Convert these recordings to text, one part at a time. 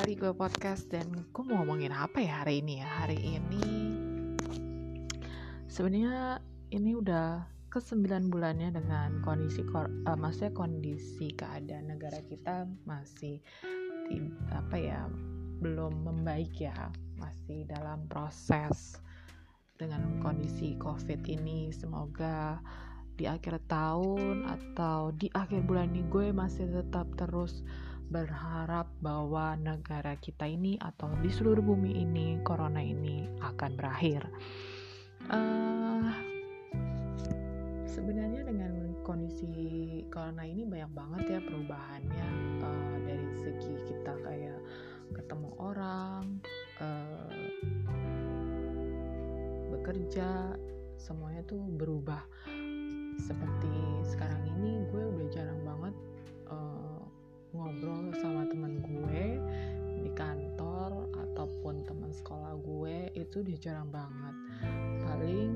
kali gue podcast dan gue mau ngomongin apa ya hari ini ya? Hari ini sebenarnya ini udah ke 9 bulannya dengan kondisi uh, maksudnya kondisi keadaan negara kita masih apa ya belum membaik ya. Masih dalam proses dengan kondisi covid ini. Semoga di akhir tahun atau di akhir bulan ini gue masih tetap terus berharap bahwa negara kita ini atau di seluruh bumi ini corona ini akan berakhir. Uh, sebenarnya dengan kondisi corona ini banyak banget ya perubahannya uh, dari segi kita kayak ketemu orang, uh, bekerja, semuanya tuh berubah. Seperti sekarang ini gue udah jarang banget ngobrol sama teman gue di kantor ataupun teman sekolah gue itu dia jarang banget. Paling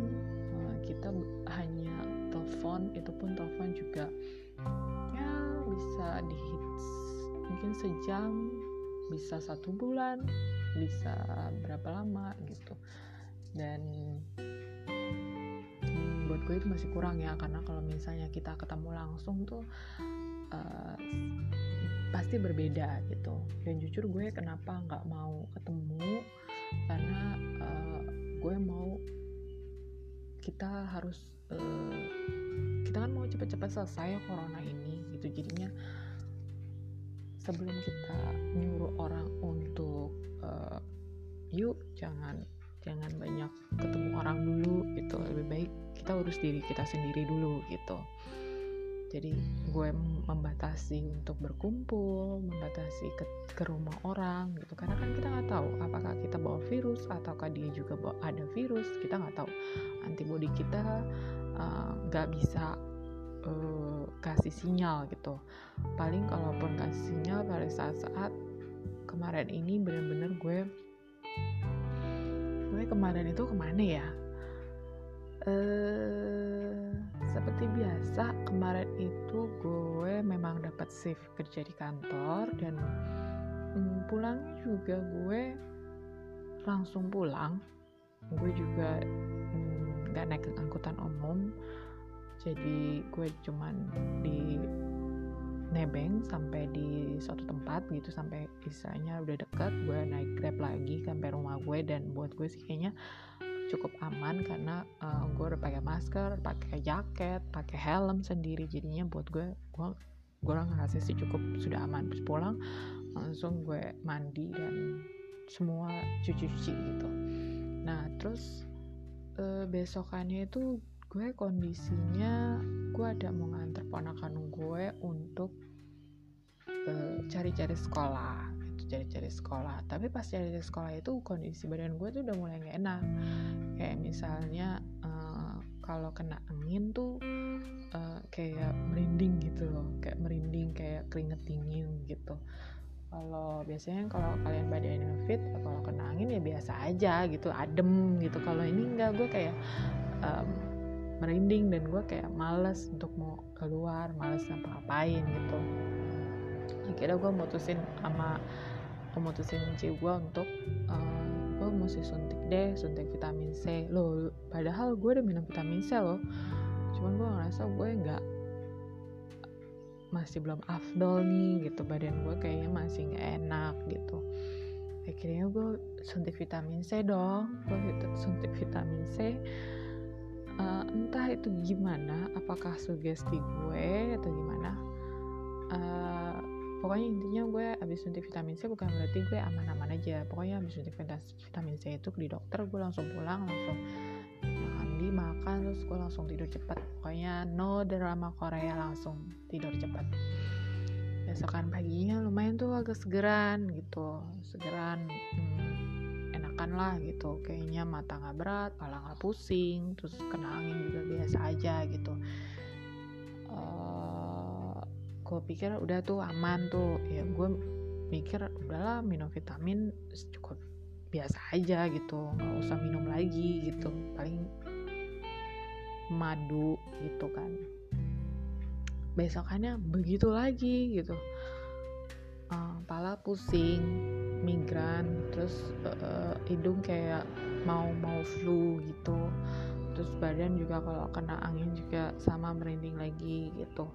uh, kita hanya telepon itu pun telepon juga ya bisa di mungkin sejam bisa satu bulan bisa berapa lama gitu. Dan hmm, buat gue itu masih kurang ya karena kalau misalnya kita ketemu langsung tuh uh, pasti berbeda gitu. Dan jujur gue kenapa nggak mau ketemu? Karena uh, gue mau kita harus uh, kita kan mau cepet-cepet selesai corona ini gitu. Jadinya sebelum kita nyuruh orang untuk uh, yuk jangan jangan banyak ketemu orang dulu gitu. Lebih baik kita urus diri kita sendiri dulu gitu jadi gue membatasi untuk berkumpul membatasi ke, ke rumah orang gitu. Karena kan kita nggak tahu apakah kita bawa virus ataukah dia juga bawa ada virus. Kita nggak tahu. Antibody kita eh, nggak uh, bisa uh, kasih sinyal gitu. Paling kalaupun kasih sinyal pada saat-saat kemarin ini bener-bener gue gue kemarin itu ke mana ya? Uh, seperti biasa kemarin itu gue memang dapat shift kerja di kantor dan hmm, pulangnya juga gue langsung pulang. Gue juga hmm, nggak naik angkutan umum. Jadi gue cuman di nebeng sampai di suatu tempat gitu sampai isanya udah deket gue naik grab lagi sampai rumah gue. Dan buat gue sih kayaknya cukup aman karena uh, gue udah pakai masker, pakai jaket, pakai helm sendiri. Jadinya buat gue gue gue ngerasa sih cukup sudah aman. Terus pulang langsung gue mandi dan semua cuci-cuci gitu. Nah terus uh, besokannya itu gue kondisinya gue ada mau nganter ponakan gue untuk eh, cari-cari uh, sekolah cari-cari sekolah. Tapi pas cari sekolah itu kondisi badan gue tuh udah mulai gak enak kayak misalnya uh, kalau kena angin tuh uh, kayak merinding gitu loh. Kayak merinding kayak keringet dingin gitu. Kalau biasanya kalau kalian badannya fit kalau kena angin ya biasa aja gitu adem gitu. Kalau ini enggak gue kayak um, merinding dan gue kayak males untuk mau keluar males ngapa-ngapain gitu. Akhirnya gue mutusin sama memutusin cewek gue untuk uh, gue mesti suntik deh suntik vitamin C. Lo padahal gue udah minum vitamin C loh. Cuman gue ngerasa gue nggak masih belum afdol nih gitu. Badan gue kayaknya masih nggak enak gitu. Akhirnya gue suntik vitamin C dong. Gue suntik vitamin C. Uh, entah itu gimana apakah sugesti gue atau gimana uh, pokoknya intinya gue abis suntik vitamin C bukan berarti gue aman-aman aja. Pokoknya abis suntik vitamin C itu di dokter gue langsung pulang langsung mandi makan terus gue langsung tidur cepat pokoknya no drama Korea langsung tidur cepat besokan paginya lumayan tuh agak segeran gitu segeran hmm, enakan lah gitu. Kayaknya mata nggak berat kepala nggak pusing terus kena angin juga biasa aja gitu gue pikir udah tuh aman tuh. Ya gue mikir udahlah minum vitamin cukup biasa aja gitu nggak usah minum lagi gitu. Paling madu gitu kan. Besokannya begitu lagi gitu. Uh, pala pusing migran terus uh, hidung kayak mau mau flu gitu. Terus badan juga kalau kena angin juga sama merinding lagi gitu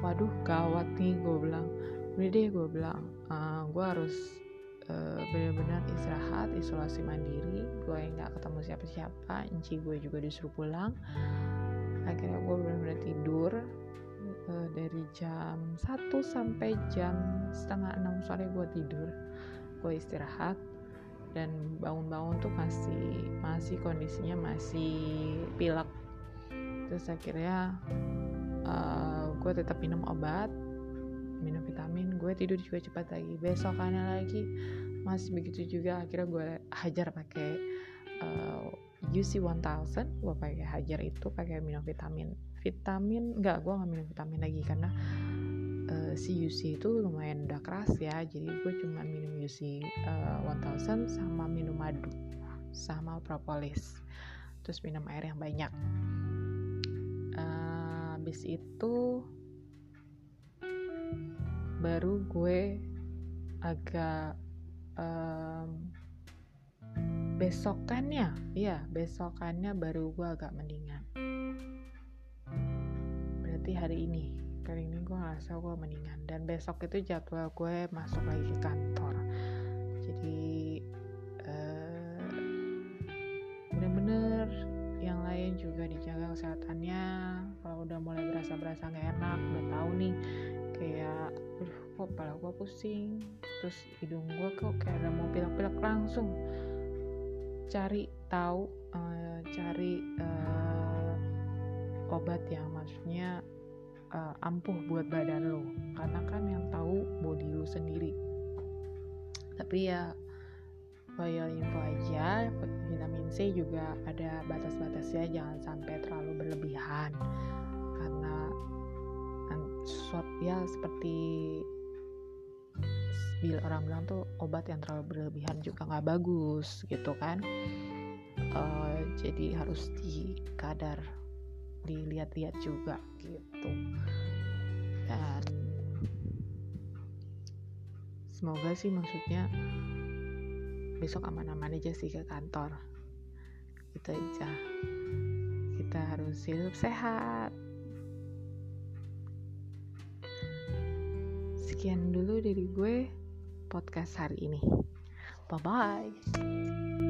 waduh gawat nih gue bilang. Udah deh gue bilang uh, gue harus uh, benar-benar istirahat isolasi mandiri. Gue nggak ketemu siapa-siapa enci gue juga disuruh pulang. Akhirnya gue benar-benar tidur uh, dari jam 1 sampai jam setengah 6 sore gue tidur. Gue istirahat dan bangun-bangun tuh masih masih kondisinya masih pilek. Terus akhirnya uh, gue tetap minum obat minum vitamin gue tidur juga cepat lagi. Besokannya lagi masih begitu juga. Akhirnya gue hajar pakai uh, UC 1000 gue pakai hajar itu pakai minum vitamin. Vitamin enggak gue nggak minum vitamin lagi karena uh, si UC itu lumayan udah keras ya. Jadi gue cuma minum UC uh, 1000 sama minum madu sama propolis. Terus minum air yang banyak. Uh, habis itu baru gue agak um, besokannya ya besokannya baru gue agak mendingan. Berarti hari ini kali ini gue ngerasa gue mendingan. Dan besok itu jadwal gue masuk lagi ke kantor. Jadi berasa-berasa gak enak udah tahu nih. Kayak aduh kok kepala gue pusing. Terus hidung gue kok kayak ada mau pilek-pilek langsung. Cari tahu uh, cari uh, obat yang maksudnya uh, ampuh buat badan lo. Karena kan yang tahu body lo sendiri. Tapi ya bayar info aja vitamin C juga ada batas-batasnya jangan sampai terlalu berlebihan karena short ya seperti bil orang bilang tuh obat yang terlalu berlebihan juga nggak bagus gitu kan. Uh, jadi harus dikadar dilihat-lihat juga gitu. Dan semoga sih maksudnya besok aman-aman aja sih ke kantor. Gitu aja. Kita harus hidup sehat sekian dulu dari gue podcast hari ini. Bye bye.